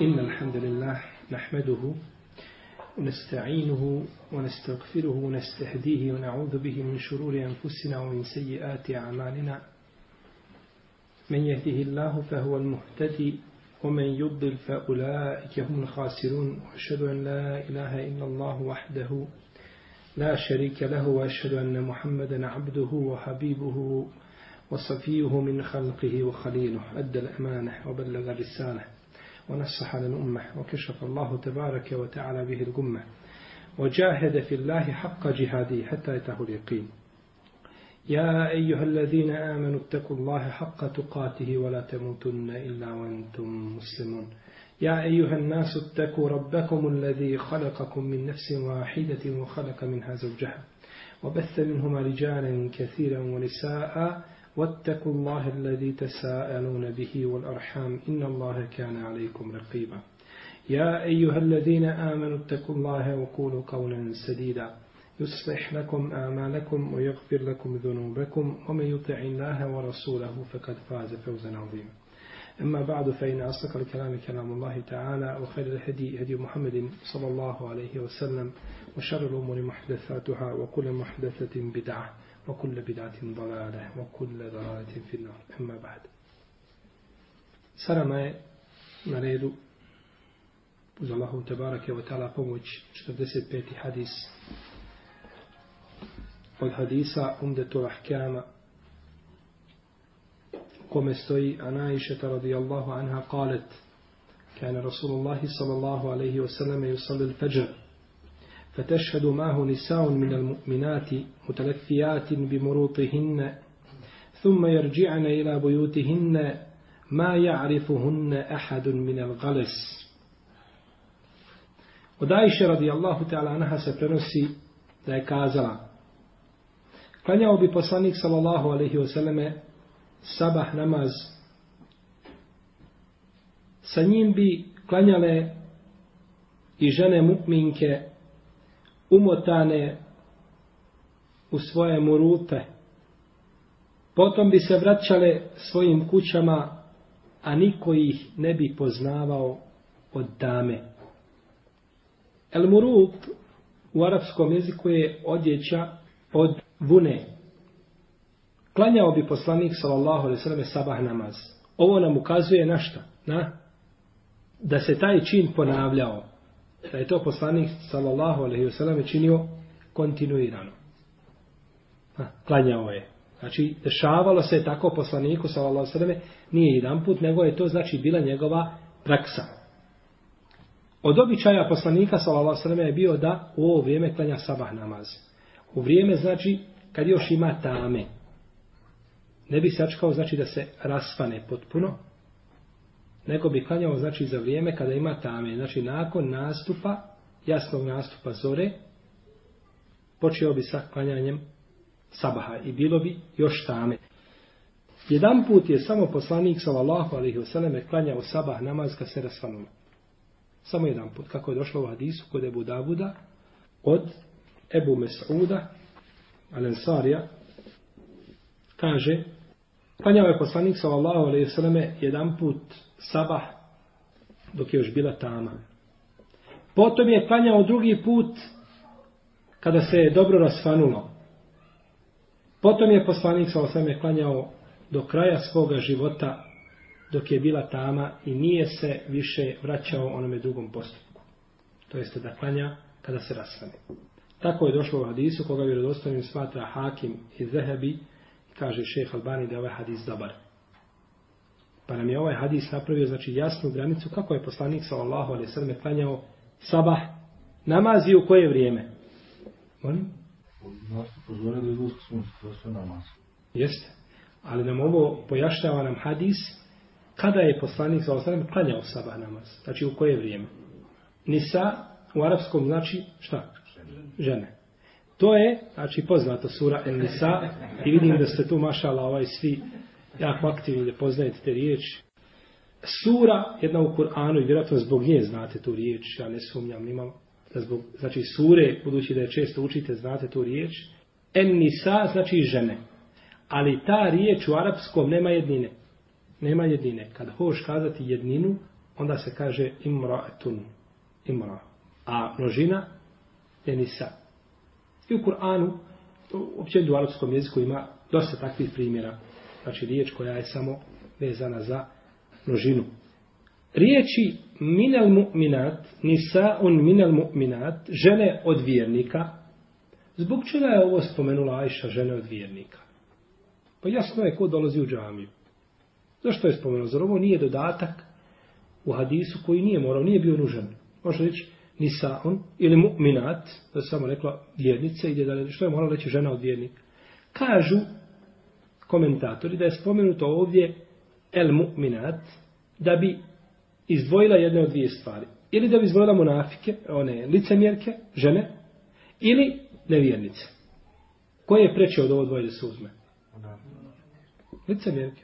إن الحمد لله نحمده ونستعينه ونستغفره ونستهديه ونعوذ به من شرور أنفسنا ومن سيئات أعمالنا. من يهده الله فهو المهتدي ومن يضل فأولئك هم الخاسرون. وأشهد أن لا إله إلا الله وحده لا شريك له. وأشهد أن محمدا عبده وحبيبه وصفيه من خلقه وخليله. أدى الأمانة وبلغ الرسالة. ونصح للأمة. وكشف الله تبارك وتعالى به الغمة وجاهد في الله حق جهاده حتى يته اليقين. يا أيها الذين آمنوا اتقوا الله حق تقاته ولا تموتن إلا وأنتم مسلمون. يا أيها الناس اتقوا ربكم الذي خلقكم من نفس واحدة وخلق منها زوجها. وبث منهما رجالا كثيرا ونساء واتقوا الله الذي تساءلون به والأرحام إن الله كان عليكم رقيبا. يا أيها الذين آمنوا اتقوا الله وقولوا قولا سديدا. يصلح لكم أعمالكم ويغفر لكم ذنوبكم ومن يطع الله ورسوله فقد فاز فوزا عظيما. أما بعد فإن أصدق الكلام كلام الله تعالى وخير الهدي هدي محمد صلى الله عليه وسلم وشر الأمور محدثاتها وكل محدثة بدعة. وكل بدعة ضلالة وكل ضلالة في النار أما بعد سلام نريد uz Allahu tebarake wa ta'ala pomoć 45. hadis od hadisa Umdetul Ahkama kome stoji Anaišeta radijallahu anha qalet كان رسول الله صلى الله عليه وسلم يصلي الفجر فتشهد معه نساء من المؤمنات متلفيات بمروطهن ثم يرجعن إلى بيوتهن ما يعرفهن أحد من الغلس ودائشة رضي الله تعالى عنها سپرنوsi da je kazala Klanjao bi poslanik sallallahu alaihi wasallame sabah namaz. Sa njim bi klanjale i žene mukminke umotane u svoje murute. Potom bi se vraćale svojim kućama, a niko ih ne bi poznavao od dame. El murut u arapskom jeziku je odjeća od vune. Klanjao bi poslanik sallallahu alejhi ve selleme sabah namaz. Ovo nam ukazuje na šta? Na da se taj čin ponavljao. Da je to poslanik sallallahu alejhi ve selleme činio kontinuirano. Ha, klanjao je. Znači, dešavalo se tako poslaniku sallallahu alejhi ve selleme nije jedan put, nego je to znači bila njegova praksa. Od običaja poslanika sallallahu alejhi ve selleme je bio da u ovo vrijeme klanja sabah namaz. U vrijeme znači kad još ima tame. Ne bi sačkao znači da se rasvane potpuno, nego bi klanjao znači za vrijeme kada ima tame. Znači nakon nastupa, jasnog nastupa zore, počeo bi sa klanjanjem sabaha i bilo bi još tame. Jedan put je samo poslanik sallallahu alaihi wasallam klanjao sabah namaz kad se rasvanulo. Samo jedan put, kako je došlo u hadisu kod Ebu Davuda, od Ebu Mes'uda, Al-Ansarija, kaže, klanjao je poslanik sallallahu alejhi ve selleme jedan put sabah dok je još bila tama. Potom je klanjao drugi put kada se je dobro rasvanulo. Potom je poslanik sallallahu alejhi ve klanjao do kraja svoga života dok je bila tama i nije se više vraćao onome drugom postupku. To jeste da klanja kada se rasvane. Tako je došlo u hadisu koga vjerodostojnim smatra Hakim i Zehebi kaže šeheh Albani da je ovaj hadis dobar. Pa nam je ovaj hadis napravio znači jasnu granicu kako je poslanik sallallahu alejhi ve sellem klanjao sabah namazi u koje vrijeme? Molim? Nastup zore do izlaska sunca, to je namaz. Jeste. Ali nam ovo pojašnjava nam hadis kada je poslanik sallallahu alejhi ve sellem klanjao sabah namaz. Znači u koje vrijeme? Nisa u arapskom znači šta? Žene. To je, znači, poznata sura El Nisa i vidim da ste tu mašala ovaj svi jako aktivni da poznajete te riječi. Sura, jedna u Kur'anu i vjerojatno zbog nje znate tu riječ, ja ne sumnjam nimam da zbog, znači sure, budući da je često učite, znate tu riječ. En Nisa znači žene. Ali ta riječ u arapskom nema jednine. Nema jednine. Kad hoš kazati jedninu, onda se kaže imra'atun. imra. A množina je nisa. I u Kur'anu, uopće u arapskom jeziku ima dosta takvih primjera. Znači riječ koja je samo vezana za množinu. Riječi minel mu'minat, nisaun minel mu'minat, žene od vjernika. Zbog čega je ovo spomenula Ajša, žene od vjernika? Pa jasno je ko dolazi u džamiju. Zašto je spomenuo? Zar ovo nije dodatak u hadisu koji nije morao, nije bio nužan. Može reći nisaun ili mu'minat, da samo rekla vjernice, ide da, što je morala reći žena od vjernika. Kažu komentatori da je spomenuto ovdje el mu'minat, da bi izdvojila jedne od dvije stvari. Ili da bi izdvojila monafike, one licemjerke, žene, ili nevjernice. Koje je preče od ovo dvoje da se uzme? Licemjerke.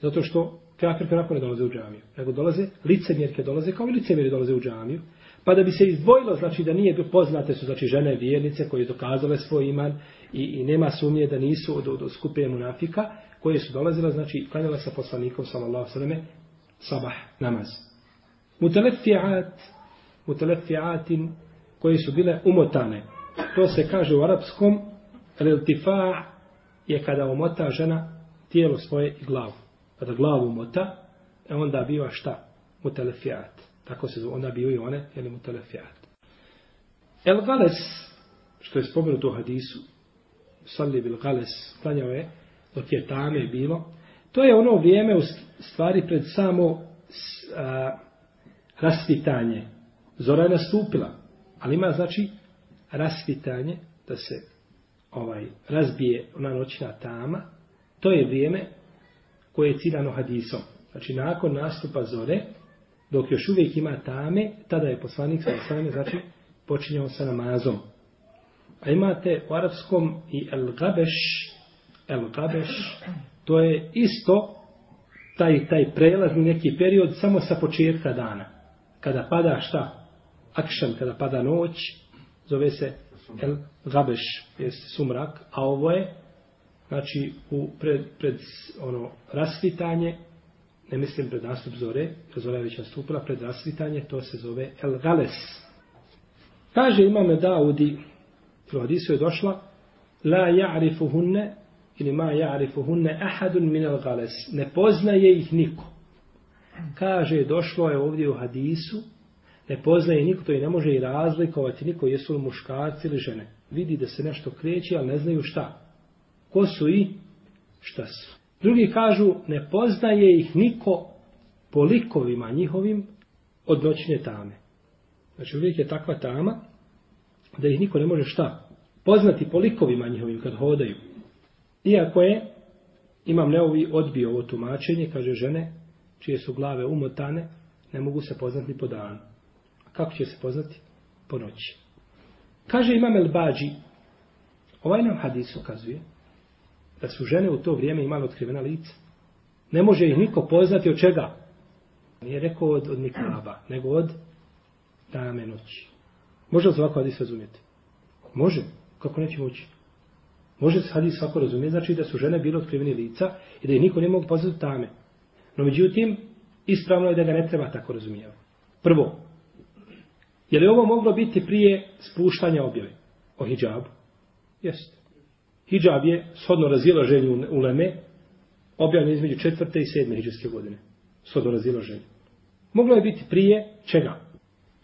Zato što kafir kako ne dolaze u džamiju. Nego dolaze, licemjerke dolaze kao i licemjeri dolaze u džamiju. Pa da bi se izdvojilo, znači da nije poznate su znači žene vjernice koje dokazale svoj iman i, i nema sumnje da nisu od, od, od skupe munafika koje su dolazile, znači klanjala sa poslanikom sallallahu sallam sabah namaz. Mutelefiat, mutelefiatin koje su bile umotane. To se kaže u arapskom reltifa je kada umota žena tijelo svoje i glavu. Kada glavu umota, e onda biva šta? Mutelefiat. Tako se zove, onda bio i one, jel mutelefiat. El gales, što je spomenuto u hadisu, salli bil gales, klanjao je, dok je tame bilo, to je ono vrijeme u stvari pred samo a, rasvitanje. Zora je nastupila, ali ima znači rasvitanje, da se ovaj razbije ona noćna tama, to je vrijeme koje je ciljano hadisom. Znači, nakon nastupa zore, dok još uvijek ima tame, tada je poslanik sa osvajame, znači, počinjao sa namazom. A imate u arapskom i el gabeš, el gabeš, to je isto taj, taj prelazni neki period samo sa početka dana. Kada pada šta? Akšan, kada pada noć, zove se el gabeš, jest sumrak, a ovo je znači u pred, pred ono rasvitanje ne mislim pred nastup zore jer zora je već nastupila pred rasvitanje to se zove El Gales. Kaže imame Daudi u hadisu je došla la ja'rifuhunne ili ma ja'rifuhunne ahadun min El Gales. Ne poznaje ih niko. Kaže došlo je ovdje u hadisu ne poznaje niko to i ne može i razlikovati niko jesu li muškarci ili žene. Vidi da se nešto kreće ali ne znaju šta. Ko su i šta su. Drugi kažu, ne poznaje ih niko po likovima njihovim od noćne tame. Znači uvijek je takva tama da ih niko ne može šta poznati po likovima njihovim kad hodaju. Iako je, imam neovi odbio ovo tumačenje, kaže žene, čije su glave umotane, ne mogu se poznati po danu. A kako će se poznati? Po noći. Kaže imam El Bađi, ovaj nam hadis ukazuje, da su žene u to vrijeme imale otkrivena lica. Ne može ih niko poznati od čega. Nije rekao od, od nikaba, nego od dame noći. Može li se ovako hadis razumijeti? Može. Kako neće moći? Može se hadis svako razumijeti, znači da su žene bile otkriveni lica i da ih niko ne mogu poznati tame. No međutim, ispravno je da ga ne treba tako razumijevati. Prvo, je li ovo moglo biti prije spuštanja objave o hijabu? Jeste. Hidžab je shodno razilaženju u Leme objavljen između četvrte i sedme hidžarske godine. Shodno razilaženju. Moglo je biti prije čega?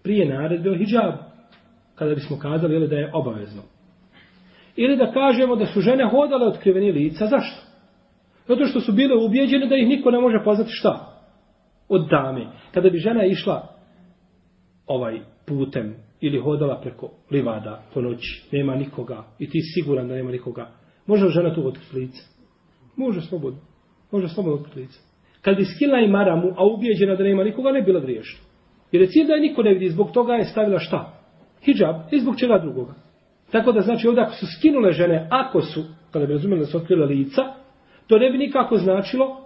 Prije naredbe o hijabu. Kada bismo kazali ili da je obavezno. Ili da kažemo da su žene hodale otkriveni lica. Zašto? Zato što su bile ubjeđene da ih niko ne može poznati šta? Od dame. Kada bi žena išla ovaj putem ili hodala preko livada po noći, nema nikoga i ti siguran da nema nikoga, može li žena tu otkriti lice? Može slobodno. Može slobodno otkriti lice. Kad bi skila i maramu, a ubijeđena da nema nikoga, ne bila griješna. Jer je cilj da je niko ne vidi, zbog toga je stavila šta? Hijab i zbog čega drugoga. Tako da znači ovdje ako su skinule žene, ako su, kada bi razumeli da su otkrile lica, to ne bi nikako značilo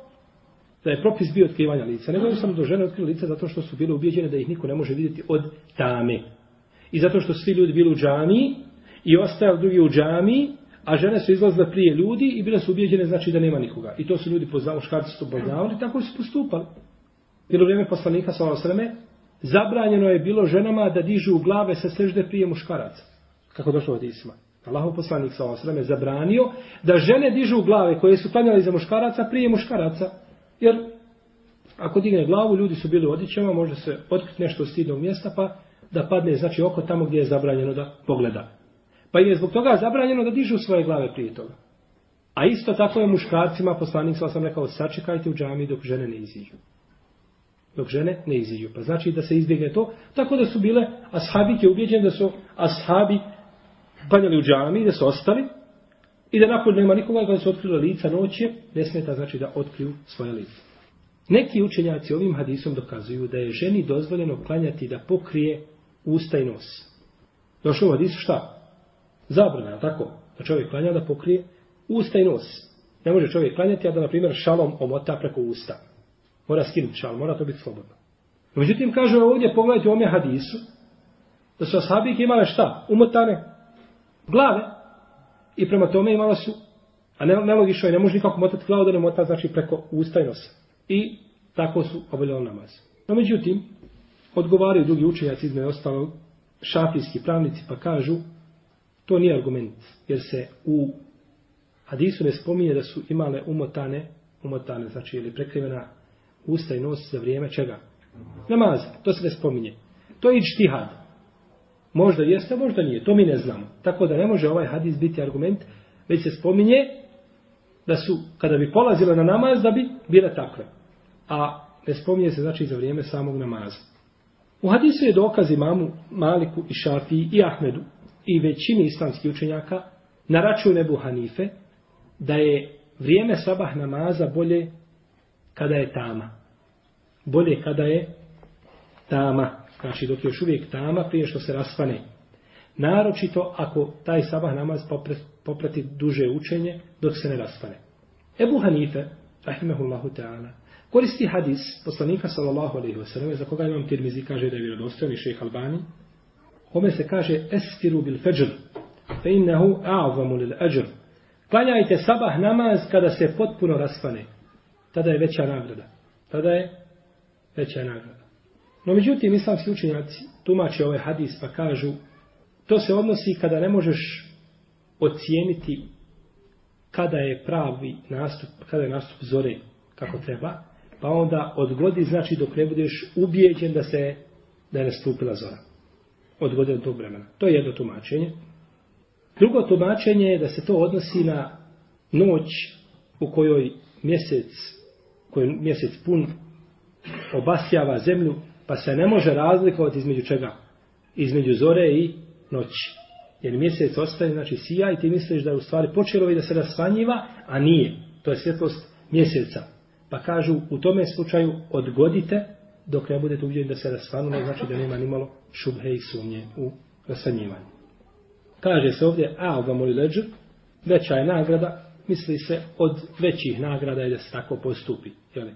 da je propis bio otkrivanja lica. Nego sam do žene otkrile lica zato što su bile ubijeđene da ih niko ne može vidjeti od tame. I zato što svi ljudi bili u džamiji i ostajali drugi u džamiji, a žene su izlazile prije ljudi i bile su ubijeđene znači da nema nikoga. I to su ljudi poznali, muškarci su to poznavali, tako su postupali. Bilo vrijeme poslanika sa osreme, zabranjeno je bilo ženama da dižu glave sa sežde prije muškaraca. Kako došlo od Isma. Allahov poslanik sa osreme zabranio da žene dižu glave koje su klanjali za muškaraca prije muškaraca. Jer ako digne glavu, ljudi su bili u odjećama, može se otkriti nešto od stidnog mjesta, pa da padne znači oko tamo gdje je zabranjeno da pogleda. Pa je zbog toga zabranjeno da dižu svoje glave prije toga. A isto tako je muškarcima, poslanik sam rekao, sačekajte u džami dok žene ne iziđu. Dok žene ne iziđu. Pa znači da se izbjegne to. Tako da su bile, ashabike ubjeđene da su ashabi panjali u džami, da su ostali. I da nakon nema nikoga kada su otkrili lica noće, ne smeta znači da otkriju svoje lice. Neki učenjaci ovim hadisom dokazuju da je ženi dozvoljeno klanjati da pokrije usta i nos. Došlo u hadisu šta? Zabrana, tako? Da čovjek klanja da pokrije usta i nos. Ne može čovjek klanjati, a da, na primjer, šalom omota preko usta. Mora skinuti šal, mora to biti slobodno. No, međutim, kaže ovdje, pogledajte u ome hadisu, da su ashabike imale šta? Umotane glave. I prema tome imala su, a ne, nelogično je, ne može nikako motati glavu da ne mota, znači preko usta i nosa. I tako su obavljali namaz. No, međutim, odgovaraju drugi učenjaci izme ostalo šafijski pravnici pa kažu to nije argument jer se u hadisu ne spominje da su imale umotane umotane znači ili prekrivena usta i nos za vrijeme čega? Namaz, to se ne spominje. To je ičtihad. Možda jeste, možda nije. To mi ne znamo. Tako da ne može ovaj hadis biti argument, već se spominje da su, kada bi polazile na namaz, da bi bile takve. A ne spominje se znači za vrijeme samog namaza. U hadisu je dokaz imamu Maliku i Šafiji i Ahmedu i većini islamskih učenjaka na račun Ebu Hanife da je vrijeme sabah namaza bolje kada je tama. Bolje kada je tama. Znači dok je još uvijek tama prije što se raspane. Naročito ako taj sabah namaz poprati duže učenje dok se ne raspane. Ebu Hanife, rahimehullahu ta'ala, koristi hadis poslanika sallallahu alejhi ve za koga imam Tirmizi kaže da je vjerodostojan i Šejh Albani kome se kaže esfiru bil fajr fa innahu a'zamu lil ajr. Klanjajte sabah namaz kada se potpuno raspane tada je veća nagrada. Tada je veća nagrada. No međutim islamski učenjaci tumače ovaj hadis pa kažu to se odnosi kada ne možeš ocijeniti kada je pravi nastup kada je nastup zore kako treba pa onda odgodi znači dok ne budeš ubijeđen da se da je nastupila zora. Odgodi od tog vremena. To je jedno tumačenje. Drugo tumačenje je da se to odnosi na noć u kojoj mjesec, koji mjesec pun obasjava zemlju, pa se ne može razlikovati između čega? Između zore i noći. Jer mjesec ostaje, znači sija i ti misliš da je u stvari počelo i da se rasvanjiva, a nije. To je svjetlost mjeseca. Pa kažu, u tome slučaju odgodite dok ne budete uvijeni da se rasvanu, znači da nema ni malo šubhe i sumnje u rasanjivanju. Kaže se ovdje, a ga moli leđu, veća je nagrada, misli se od većih nagrada je da se tako postupi. Jeli?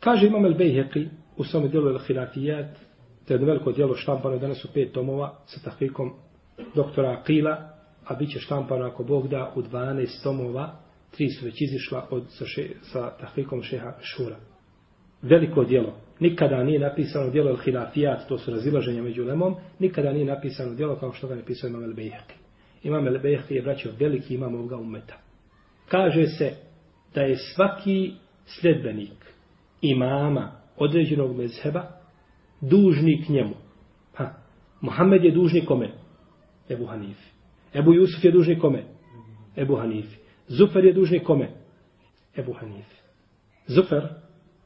Kaže Imam El Bejheqi u svome dijelu El Hilafijat, to je jedno veliko dijelo štampano, danas su pet tomova sa tahvikom doktora Akila, a bit će štampano ako Bog da u 12 tomova, tri su već izišla od, sa, še, sa tahrikom šeha Šura. Veliko dijelo. Nikada nije napisano dijelo El Hilafijat, to su razilaženja među lemom, nikada nije napisano dijelo kao što ga je pisao Imam El Bejhaki. Imam El Bejhaki je braćo veliki imam ovoga umeta. Kaže se da je svaki sljedbenik imama određenog mezheba dužnik njemu. Ha. Muhammed je dužnik kome? Ebu Hanifi. Ebu Jusuf je dužnik kome? Ebu Hanifi. Zufer je dužnik kome? Ebu Hanife. Zufer,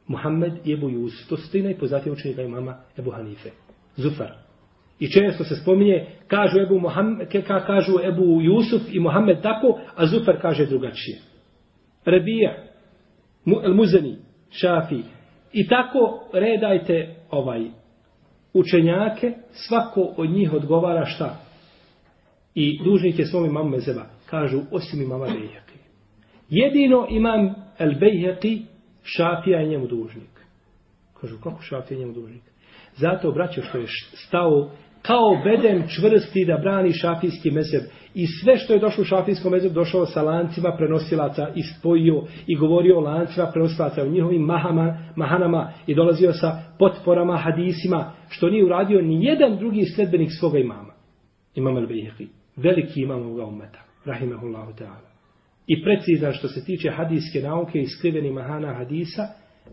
Muhammed i Ebu Jusuf. To su tri najpoznatije učenika imama Ebu Hanife. Zufer. I često se spominje, kažu Ebu, Muhammed, ka, kažu Ebu Jusuf i Muhammed tako, a Zufer kaže drugačije. Rebija, El Muzani, Šafi. I tako redajte ovaj učenjake, svako od njih odgovara šta? I dužnik je svom imamu mezeba. Kažu, osim imama Beja. Jedino imam El Bejheqi, Šafija je njemu dužnik. Kažu, kako Šafija je njemu dužnik? Zato, braćo, što je stao kao beden čvrsti da brani šafijski mezeb. I sve što je došlo u šafijskom mezebu došao sa lancima prenosilaca i spojio i govorio o lancima prenosilaca u njihovim mahama, mahanama i dolazio sa potporama, hadisima, što nije uradio ni jedan drugi sledbenik svoga imama. Imam al-Bihri. Veliki imam ovoga umeta. rahimehullahu ta'ala. I precizan što se tiče hadijske nauke i skriveni mahana hadisa,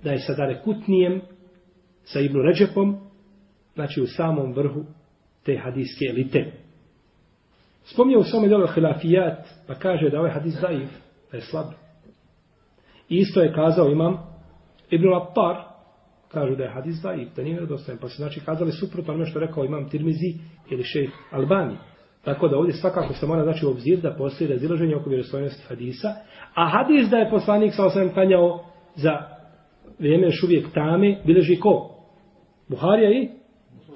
da je sa Darekutnijem, sa Ibnu Ređepom, znači u samom vrhu te hadijske elite. Spomnio u svome delu hilafijat, pa kaže da ovaj hadis zaiv, da je slab. I isto je kazao imam Ibn Lappar, kažu da je hadis zaiv, da nije vjerodostojan, pa se znači kazali suprotno ono što rekao imam Tirmizi ili šejh Albani. Tako da ovdje svakako se mora znači u obzir da postoji razilaženje oko vjerostojnosti hadisa, a hadis da je poslanik sa osam klanjao za vrijeme još uvijek tame, bileži ko? Buharija i?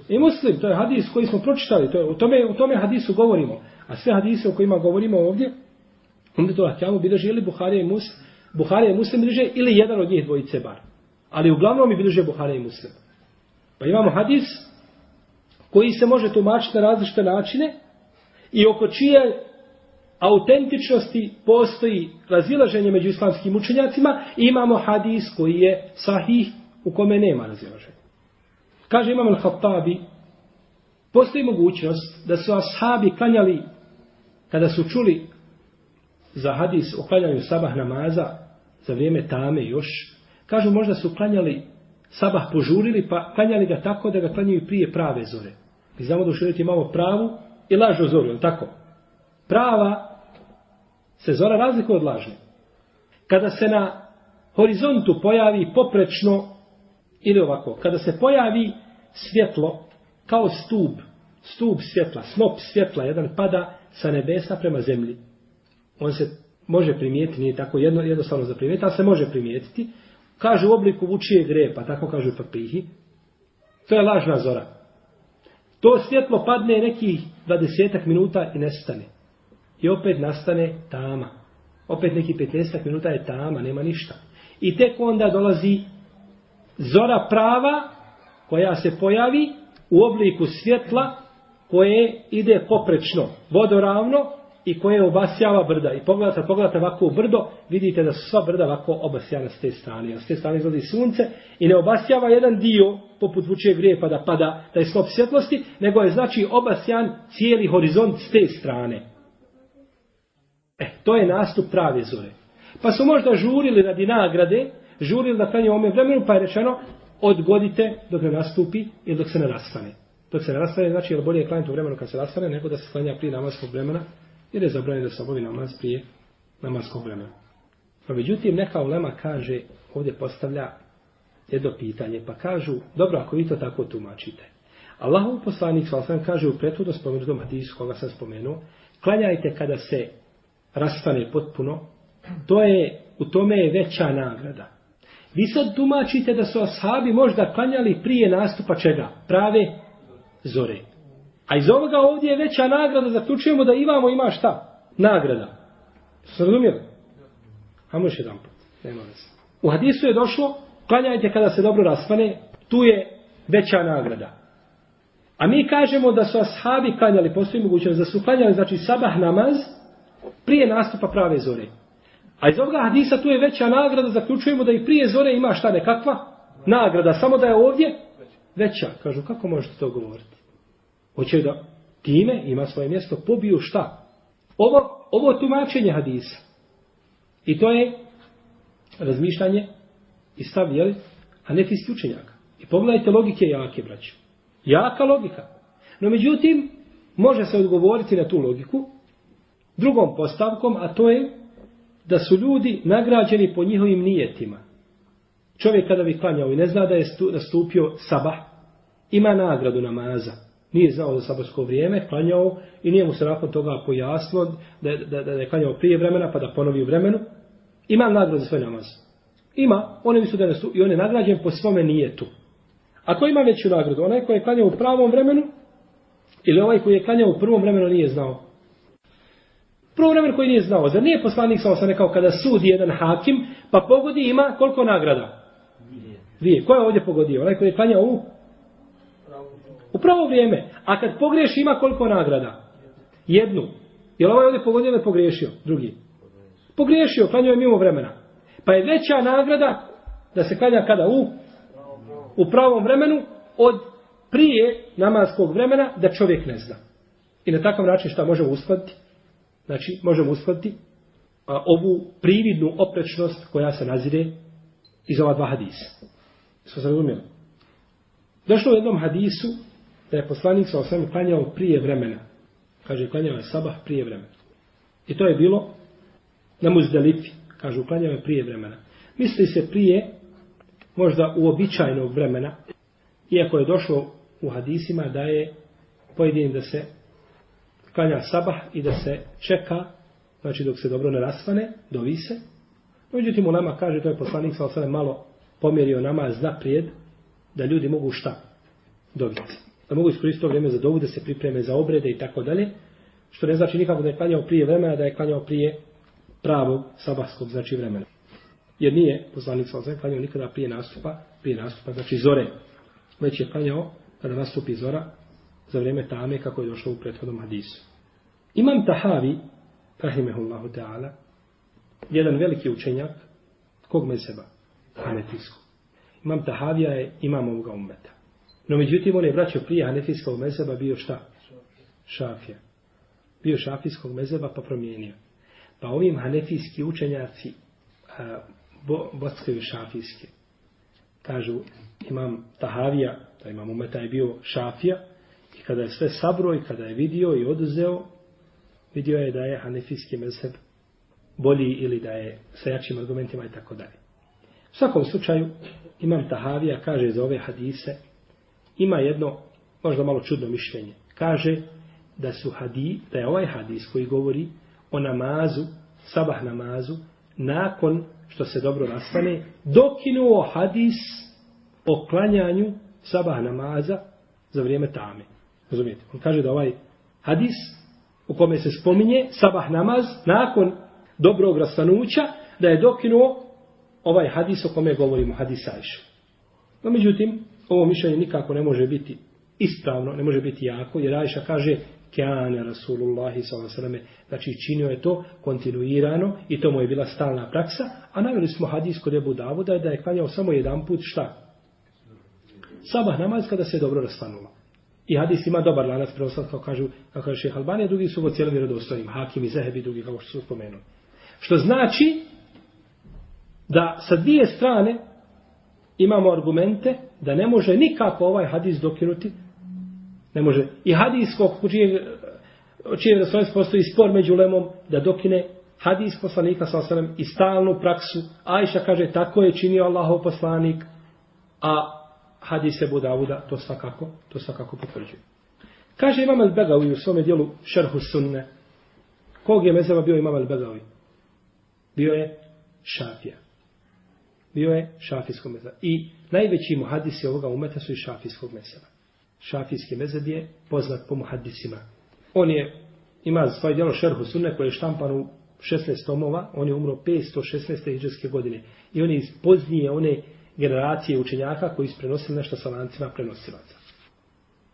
I muslim, to je hadis koji smo pročitali, to je, u, tome, u tome hadisu govorimo. A sve hadise o kojima govorimo ovdje, onda to ahkamu bileži ili Buharija i muslim, Buharija i muslim bileže ili jedan od njih dvojice bar. Ali uglavnom mi bileže Buharija i muslim. Pa imamo hadis koji se može tumačiti na različite načine, i oko čije autentičnosti postoji razilaženje među islamskim učenjacima, imamo hadis koji je sahih u kome nema razilaženja. Kaže Imam al-Hattabi, postoji mogućnost da su ashabi klanjali, kada su čuli za hadis o klanjanju sabah namaza za vrijeme tame još, kažu možda su klanjali sabah požurili, pa klanjali ga tako da ga klanjaju prije prave zore. Mi znamo da u imamo pravu i lažnu zoru, je tako? Prava se zora razlikuje od lažne. Kada se na horizontu pojavi poprečno, ili ovako, kada se pojavi svjetlo kao stub, stub svjetla, snop svjetla, jedan pada sa nebesa prema zemlji. On se može primijetiti, nije tako jedno, jednostavno za primijetiti, ali se može primijetiti. Kaže u obliku vučije grepa, tako kažu papihi. To je lažna zora. To svjetlo padne nekih 20 minuta i nestane. I opet nastane tama. Opet neki 15 minuta je tama, nema ništa. I tek onda dolazi zora prava koja se pojavi u obliku svjetla koje ide poprečno, vodoravno i koje obasjava brda. I pogledate, pogledate ovako u brdo, vidite da su sva brda ovako obasjana s te strane. A S te strane izlazi sunce i ne obasjava jedan dio poput vučije grijepa da pada taj slop svjetlosti, nego je znači obasjan cijeli horizont s te strane. E, to je nastup prave zore. Pa su možda žurili radi nagrade, žurili da kranje ome vremenu, pa je rečeno, odgodite dok ne nastupi ili dok se ne rastane. Dok se ne rastane, znači je bolje klanjati u vremenu kad se rastane, nego da se klanja prije namaskog vremena, jer je zabranjeno da se obavi namaz prije namaskog vremena. Pa međutim, neka ulema kaže, ovdje postavlja jedno pitanje, pa kažu, dobro, ako vi to tako tumačite. Allahov poslanik, svala kaže u prethodno spomenutom hadisu, koga sam spomenuo, klanjajte kada se rastane potpuno, to je, u tome je veća nagrada. Vi sad tumačite da su ashabi možda klanjali prije nastupa čega? Prave zore. A iz ovoga ovdje je veća nagrada, zaključujemo da imamo ima šta? Nagrada. Ste razumijeli? Hajmo još jedan put. Nema U hadisu je došlo, klanjajte kada se dobro raspane, tu je veća nagrada. A mi kažemo da su ashabi klanjali, postoji mogućnost da su klanjali, znači sabah namaz, prije nastupa prave zore. A iz ovoga hadisa tu je veća nagrada, zaključujemo da i prije zore ima šta nekakva nagrada, samo da je ovdje veća. Kažu, kako možete to govoriti? Hoće da time ima svoje mjesto, pobiju šta? Ovo, ovo tumačenje hadisa. I to je razmišljanje i stav, jel? A ne učenjaka. I pogledajte logike jake, braće. Jaka logika. No međutim, može se odgovoriti na tu logiku drugom postavkom, a to je da su ljudi nagrađeni po njihovim nijetima. Čovjek kada bi klanjao i ne zna da je nastupio sabah, ima nagradu namaza. Nije znao za sabarsko vrijeme, klanjao i nije mu se nakon toga pojasnilo da, da, da, da je klanjao prije vremena pa da ponovi u vremenu. Ima nagradu za svoj namaz. Ima, oni misle da je i on je nagrađen po svome nijetu. A ko ima veću nagradu? Onaj koji je klanjao u pravom vremenu ili ovaj koji je klanjao u prvom vremenu nije znao? Prvo vremenu koji nije znao. Zar nije poslanik sa osam rekao kada sudi jedan hakim pa pogodi ima koliko nagrada? Dvije. Ko je ovdje pogodio? Onaj koji je klanjao u U pravo vrijeme. A kad pogriješi ima koliko nagrada? Jednu. Je li ovaj ovdje pogodio ili pogriješio? Drugi. Pogriješio, klanio je mimo vremena. Pa je veća nagrada da se klanja kada u? U pravom vremenu od prije namaskog vremena da čovjek ne zna. I na takav način šta možemo uskladiti? Znači, možemo uskladiti a, ovu prividnu oprečnost koja se nazire iz ova dva hadisa. Smo se razumijeli? Došlo u jednom hadisu da je poslanik sa osam klanjao prije vremena. Kaže, klanjao je sabah prije vremena. I to je bilo na muzdalifi. Kaže, klanjao je prije vremena. Misli se prije, možda uobičajnog vremena, iako je došlo u hadisima da je pojedinim da se klanja sabah i da se čeka, znači dok se dobro ne rasvane, dovi se. Međutim, u nama kaže, to je poslanik sa osam malo pomjerio namaz naprijed, da ljudi mogu šta? Dobiti. Da mogu iskoristiti to vrijeme za dovu, da se pripreme za obrede i tako dalje. Što ne znači nikako da je klanjao prije vremena, da je klanjao prije pravog sabahskog znači vremena. Jer nije poslanik sa klanjao nikada prije nastupa, prije nastupa, znači zore. Već je klanjao kada nastupi zora za vrijeme tame kako je došlo u prethodnom hadisu. Imam Tahavi, rahimehullahu ta'ala, jedan veliki učenjak, kog mezheba? Hanefijskog. Imam Tahavija je imam ovoga ummeta. No međutim, on je vraćao prije Hanefijskog mezeba bio šta? Šafija. Bio šafijskog mezeba pa promijenio. Pa ovim hanefijski učenjaci a, bo, bockaju šafijske. Kažu, imam Tahavija, da imam umeta je bio šafija, i kada je sve sabro i kada je vidio i oduzeo, vidio je da je hanefijski mezheb bolji ili da je sa jačim argumentima i tako dalje. U svakom slučaju, imam Tahavija kaže za ove hadise, ima jedno, možda malo čudno mišljenje. Kaže da su hadi, da je ovaj hadis koji govori o namazu, sabah namazu, nakon što se dobro rastane, dokinuo hadis o klanjanju sabah namaza za vrijeme tame. Razumijete? On kaže da ovaj hadis u kome se spominje sabah namaz nakon dobrog rastanuća, da je dokinuo ovaj hadis o kome govorimo, hadis Ajšu. No, međutim, ovo mišljenje nikako ne može biti ispravno, ne može biti jako, jer Ajša kaže Kjane Rasulullahi s.a.v. Znači činio je to kontinuirano i to mu je bila stalna praksa, a navjeli smo hadis kod Ebu Davuda da je klanjao samo jedan put šta? Sabah namaz kada se dobro rastanula. I hadis ima dobar lanac prenoslat, kao kažu, kao kaže šeha Albanija, drugi su go cijelom vjerodostojnim, Hakim i Zehebi, drugi kao što su spomenuli. Što znači da sa dvije strane imamo argumente da ne može nikako ovaj hadis dokinuti Ne može. I hadis kog čije, čije da postoji spor među lemom da dokine hadis poslanika sa osanem i stalnu praksu. Ajša kaže tako je činio Allahov poslanik, a hadis Ebu Davuda to svakako, to svakako potvrđuje. Kaže Imam al-Begavi u svome dijelu Šerhu Sunne. Kog je mezeva bio Imam al-Begavi? Bio je Šafija. Bio je šafijskog mezeba. I najveći muhadisi ovoga umeta su i šafijskog mezeba. šafijski mezeb je poznat po muhaddisima. On je, ima svoje djelo šerhu sunne koje je štampan u 16 tomova, on je umro 516. iđeske godine. I on je iz poznije one generacije učenjaka koji su prenosili nešto sa lancima prenosilaca.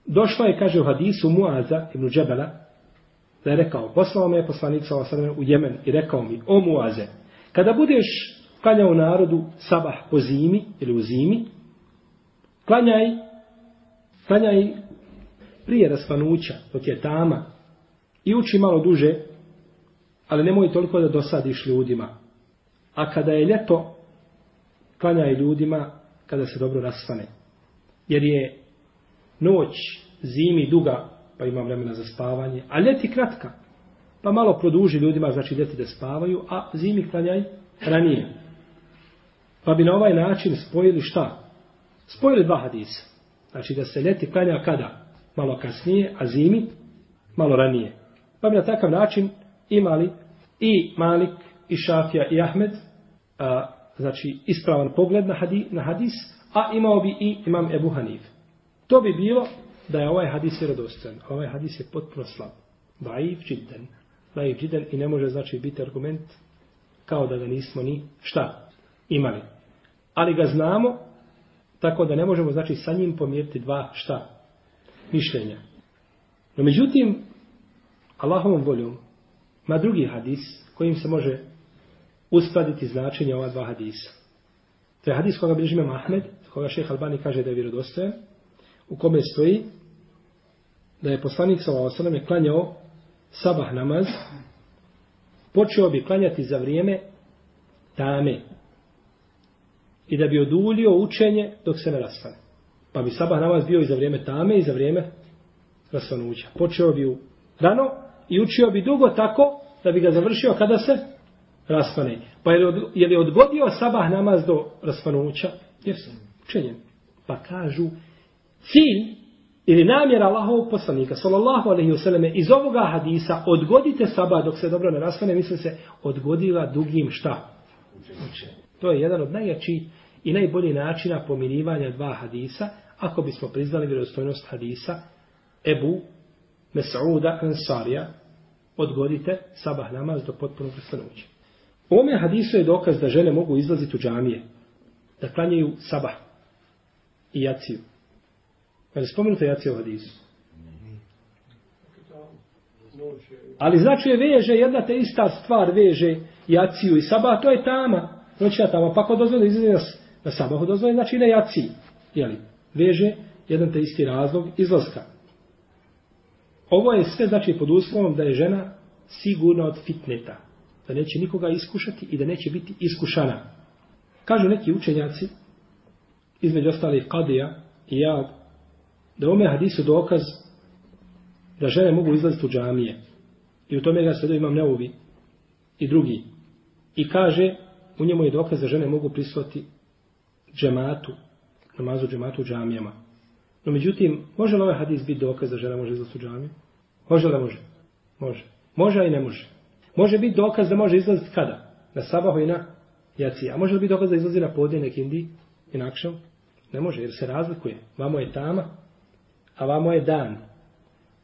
Došla je, kaže u hadisu Muaza ibn Džebela, da je rekao, poslao me je poslanik sa u Jemen i rekao mi, o Muaze, kada budeš klanjao narodu sabah po zimi ili u zimi, klanjaj klanjaj prije raspanuća, dok je tama, i uči malo duže, ali nemoj toliko da dosadiš ljudima. A kada je ljeto, klanjaj ljudima kada se dobro raspane. Jer je noć zimi duga, pa ima vremena za spavanje, a ljeti kratka, pa malo produži ljudima, znači ljeti da spavaju, a zimi klanjaj ranije. Pa bi na ovaj način spojili šta? Spojili dva hadisa. Znači da se ljeti klanja kada? Malo kasnije, a zimi malo ranije. Pa bi na takav način imali i Malik, i Šafija, i Ahmed, a, znači ispravan pogled na, hadi, na hadis, a imao bi i imam Ebu Hanif. To bi bilo da je ovaj hadis vjerodostojan. Ovaj hadis je potpuno slab. Daif džiden. Daif džiden i ne može znači biti argument kao da ga nismo ni šta imali. Ali ga znamo Tako da ne možemo, znači, sa njim pomjeriti dva šta? mišljenja. No međutim, Allahovom voljom, ma drugi hadis kojim se može uskladiti značenje ova dva hadisa. To je hadis koga bilježi Ahmed, koga šeheh Albani kaže da je vjerodostojan, u kome stoji da je poslanik sa je klanjao sabah namaz, počeo bi klanjati za vrijeme tame i da bi oduljio učenje dok se ne rasvane. Pa bi sabah namaz bio i za vrijeme tame i za vrijeme rasvanuća. Počeo bi u rano i učio bi dugo tako da bi ga završio kada se rasvane. Pa je li, od, je li odgodio sabah namaz do rasvanuća? Jesu, učenjem. Pa kažu, cilj ili namjera Allahovog poslanika, sallallahu alaihi wasallam, iz ovoga hadisa, odgodite sabah dok se dobro ne rasvane, misli se, odgodila dugim šta? Učenjem. To je jedan od najjačih i najbolji načina pomirivanja dva hadisa, ako bismo priznali vjerostojnost hadisa Ebu Mes'uda Ansarija, odgodite sabah namaz do potpunog prestanuća. U ome hadisu je dokaz da žene mogu izlaziti u džamije, da klanjaju sabah i jaciju. Je li spomenuto jacija u hadisu? Ali znači je veže, jedna te ista stvar veže jaciju i sabah, to je tama. Noćna tama, pa ko dozvoli izlazi na, na sabahu, dozvoli znači na jaci. Jeli? Veže jedan te isti razlog izlaska. Ovo je sve znači pod uslovom da je žena sigurna od fitneta. Da neće nikoga iskušati i da neće biti iskušana. Kažu neki učenjaci, između ostalih Kadija i ja, da ome hadisu dokaz da žene mogu izlaziti u džamije. I u tome ga sve imam neuvi i drugi. I kaže, u njemu je dokaz da žene mogu prisvati džematu, namazu džematu u džamijama. No međutim, može li ovaj hadis biti dokaz da žena može izlaziti u džamiju? Može li da može? Može. Može, a i ne može. Može biti dokaz da može izlaziti kada? Na sabahu i na jaci. A može li biti dokaz da izlazi na podne nekindi i nakšav? Ne može, jer se razlikuje. Vamo je tama, a vamo je dan.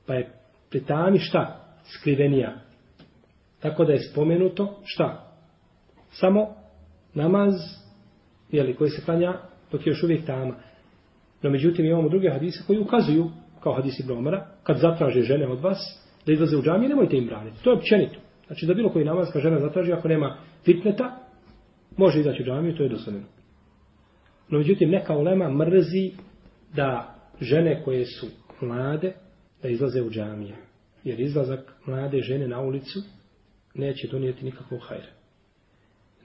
Pa je pri tami šta? Skrivenija. Tako da je spomenuto šta? Samo namaz, jeli, koji se klanja dok je još uvijek tama. No međutim imamo druge hadise koji ukazuju, kao hadisi Bromara, kad zatraže žene od vas da izlaze u džamiju, nemojte im braniti. To je općenito. Znači da bilo koji namazka žena zatraži, ako nema fitneta, može izaći u džamiju, to je dosloveno. No međutim, neka ulema mrzi da žene koje su mlade, da izlaze u džamije. Jer izlazak mlade žene na ulicu neće donijeti nikakvog hajra.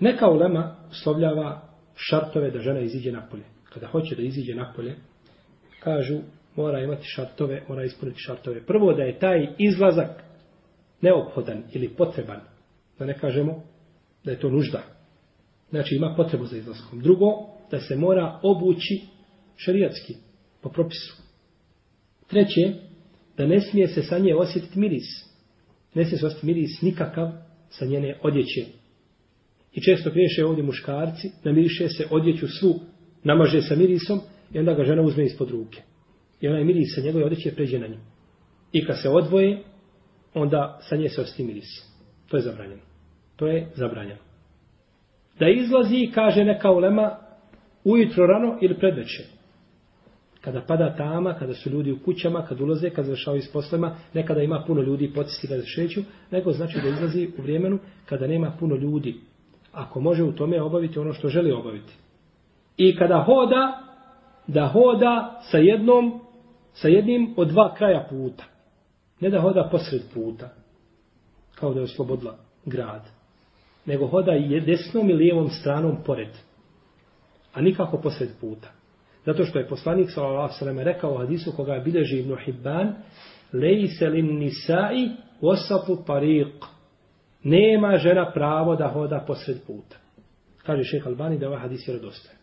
Neka ulema uslovljava šartove da žena iziđe napolje. Kada hoće da iziđe napolje, kažu mora imati šartove, mora ispuniti šartove. Prvo da je taj izlazak neophodan ili potreban. Da ne kažemo da je to nužda. Znači ima potrebu za izlaskom. Drugo, da se mora obući šarijatski, po propisu. Treće, da ne smije se sa nje osjetiti miris. Ne smije se osjetiti miris nikakav sa njene odjeće. I često kriješe ovdje muškarci, namiriše se, odjeću svu, namaže sa mirisom i onda ga žena uzme ispod ruke. I onaj miris sa njegove odjeće pređe na nju. I kad se odvoje, onda sa nje se osti miris. To je zabranjeno. To je zabranjeno. Da izlazi, kaže neka ulema, ujutro rano ili predveče. Kada pada tama, kada su ljudi u kućama, kad ulaze, kad završavaju s poslema, nekada ima puno ljudi potisti kada šeću, nego znači da izlazi u vremenu kada nema puno ljudi ako može u tome obaviti ono što želi obaviti. I kada hoda, da hoda sa jednom, sa jednim od dva kraja puta. Ne da hoda posred puta, kao da je oslobodila grad. Nego hoda i desnom i lijevom stranom pored. A nikako posred puta. Zato što je poslanik s.a.v. rekao u hadisu koga je bileži Ibn Hibban, lejse lin nisai osapu tariq nema žena pravo da hoda posred puta. Kaže šeha Albani da je ovaj hadis vjerodostojan.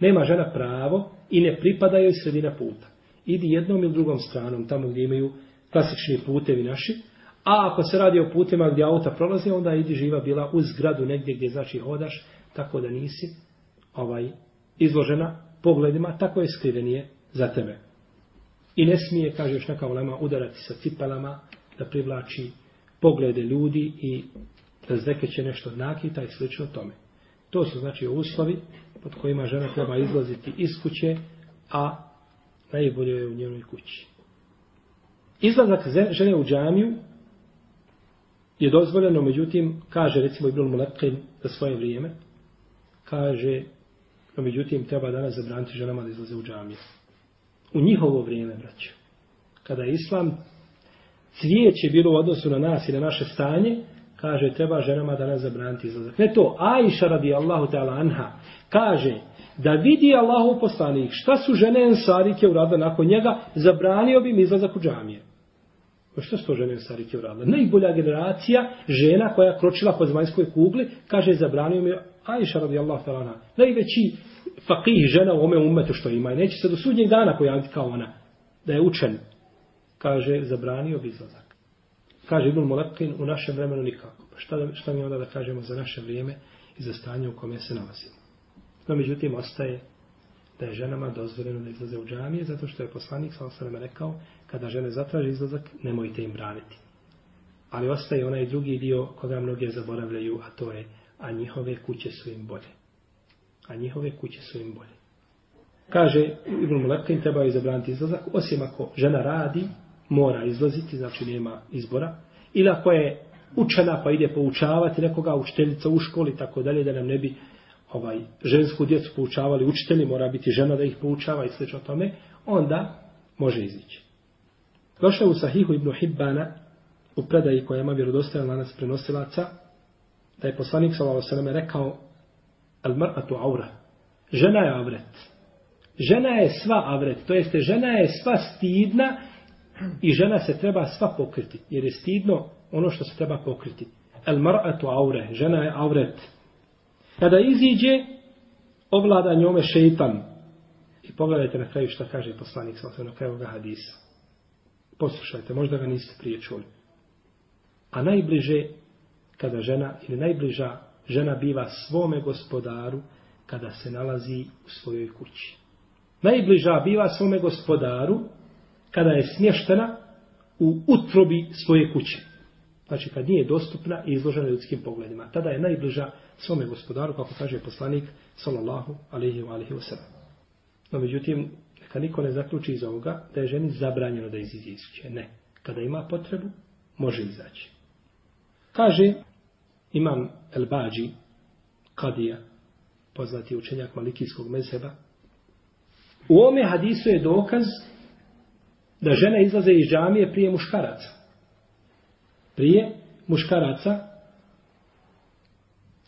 Nema žena pravo i ne pripada joj sredina puta. Idi jednom ili drugom stranom, tamo gdje imaju klasični putevi naši, a ako se radi o putima gdje auta prolaze, onda idi živa bila uz zgradu negdje gdje znači hodaš, tako da nisi ovaj izložena pogledima, tako je skrivenije za tebe. I ne smije, kaže još neka ulema, udarati sa cipelama da privlači poglede ljudi i da zdekeće nešto nakita i slično tome. To su znači uslovi pod kojima žena treba izlaziti iz kuće, a najbolje je u njenoj kući. Izlazak žene u džamiju je dozvoljeno, međutim, kaže recimo Ibn Mulekin za svoje vrijeme, kaže, no međutim, treba danas zabraniti ženama da izlaze u džamiju. U njihovo vrijeme, braćo, Kada je Islam cvijeće bilo u odnosu na nas i na naše stanje, kaže, treba ženama danas zabraniti izlazak. Ne to, Aisha radi Allahu ta'ala anha, kaže, da vidi Allahu poslanik šta su žene ensarike uradile nakon njega, zabranio bi im izlazak u džamije. Pa što su to žene ensarike uradile? Najbolja generacija žena koja je kročila po zemaljskoj kugli, kaže, zabranio mi Aisha radijallahu ta'ala anha. Najveći fakih žena u ome umetu što ima. I neće se do sudnjeg dana pojaviti kao ona. Da je učen. Kaže, zabranio bi izlazak. Kaže Ibn Molepkin, u našem vremenu nikako. Pa šta, šta mi onda da kažemo za naše vrijeme i za stanje u kome se nalazimo? No, međutim, ostaje da je ženama dozvoljeno da izlaze u džamije, zato što je poslanik sa osanama rekao, kada žene zatraže izlazak, nemojte im braniti. Ali ostaje onaj drugi dio koga mnoge zaboravljaju, a to je, a njihove kuće su im bolje. A njihove kuće su im bolje. Kaže, Ibn Muletka treba treba zabraniti izlazak, osim ako žena radi, mora izlaziti, znači nema izbora, ili ako je učena pa ide poučavati nekoga, učiteljica u školi, tako dalje, da nam ne bi ovaj žensku djecu poučavali učitelji, mora biti žena da ih poučava i sl. tome, onda može izići. Došao u Sahihu ibn Hibbana, u predaji koja ima vjerodostajan lanac prenosilaca, da je poslanik s.a.v. rekao al mar'atu aura. Žena je avret. Žena je sva avret. To jeste, žena je sva stidna i žena se treba sva pokriti. Jer je stidno ono što se treba pokriti. El mar'atu aure. Žena je auret. Kada iziđe, ovlada njome šeitan. I pogledajte na kraju što kaže poslanik sa na kraju ovoga hadisa. Poslušajte, možda ga niste prije čuli. A najbliže, kada žena, ili najbliža žena biva svome gospodaru, kada se nalazi u svojoj kući. Najbliža biva svome gospodaru, kada je smještena u utrobi svoje kuće. Znači kad nije dostupna i izložena ljudskim pogledima. Tada je najbliža svome gospodaru, kako kaže poslanik, sallallahu alaihi wa alaihi wa sallam. No međutim, neka niko ne zaključi iz ovoga da je ženi zabranjeno da iziđe iz kuće. Ne. Kada ima potrebu, može izaći. Kaže imam El Bađi, Kadija, poznati učenjak malikijskog mezheba, u ome hadisu je dokaz da žene izlaze iz džamije prije muškaraca. Prije muškaraca,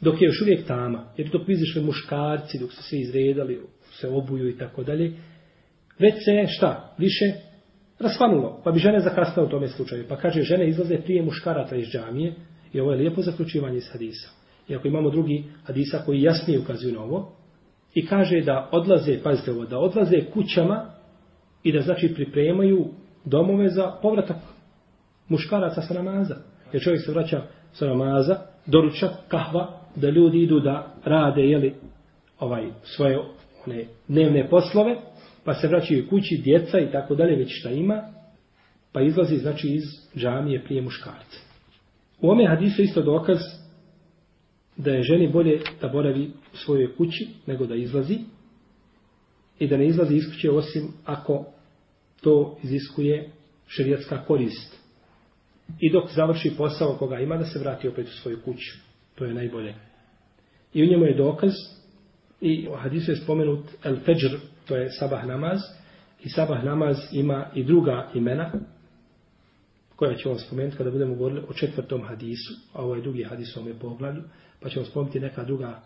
dok je još uvijek tama, jer dok izišli muškarci, dok su se izredali, se obuju i tako dalje, već se šta, više rasvanulo, pa bi žene zakasnile u tome slučaju. Pa kaže, žene izlaze prije muškaraca iz džamije, i ovo je lijepo zaključivanje iz hadisa. Iako imamo drugi hadisa koji jasnije ukazuju na ovo, i kaže da odlaze, pazite ovo, da odlaze kućama i da znači pripremaju domove za povratak muškaraca sa namaza. Jer čovjek se vraća sa namaza, doručak, kahva, da ljudi idu da rade jeli, ovaj, svoje one, dnevne poslove, pa se vraćaju kući, djeca i tako dalje, već šta ima, pa izlazi znači iz džamije prije muškarca. U ome hadisu isto dokaz da je ženi bolje da boravi u svojoj kući nego da izlazi i da ne izlazi iz kuće osim ako to iziskuje šerijatska korist. I dok završi posao koga ima da se vrati opet u svoju kuću. To je najbolje. I u njemu je dokaz i u hadisu je spomenut El Fajr, to je sabah namaz. I sabah namaz ima i druga imena koja ćemo spomenuti kada budemo govorili o četvrtom hadisu, a ovo je drugi hadis u ovome poglavlju, pa ćemo spomenuti neka druga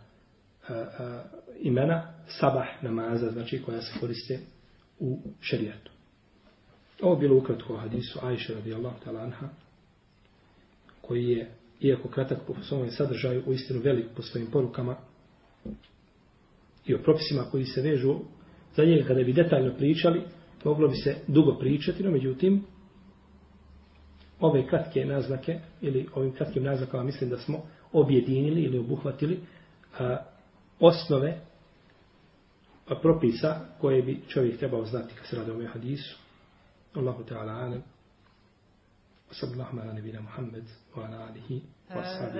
a, a, imena sabah namaza, znači koja se koriste u šerijatu. Ovo bilo ukratko o hadisu Ajše radijallahu ta'ala anha, koji je, iako kratak po svojom sadržaju, u istinu velik po svojim porukama i o propisima koji se vežu za njega kada bi detaljno pričali, moglo bi se dugo pričati, no međutim, ove kratke naznake, ili ovim kratkim naznakama mislim da smo objedinili ili obuhvatili a, osnove a, propisa koje bi čovjek trebao znati kad se radi o ovoj hadisu. Allahu ta'ala alam. Wa sallallahu ala nabina Muhammed wa ala alihi wa sallam.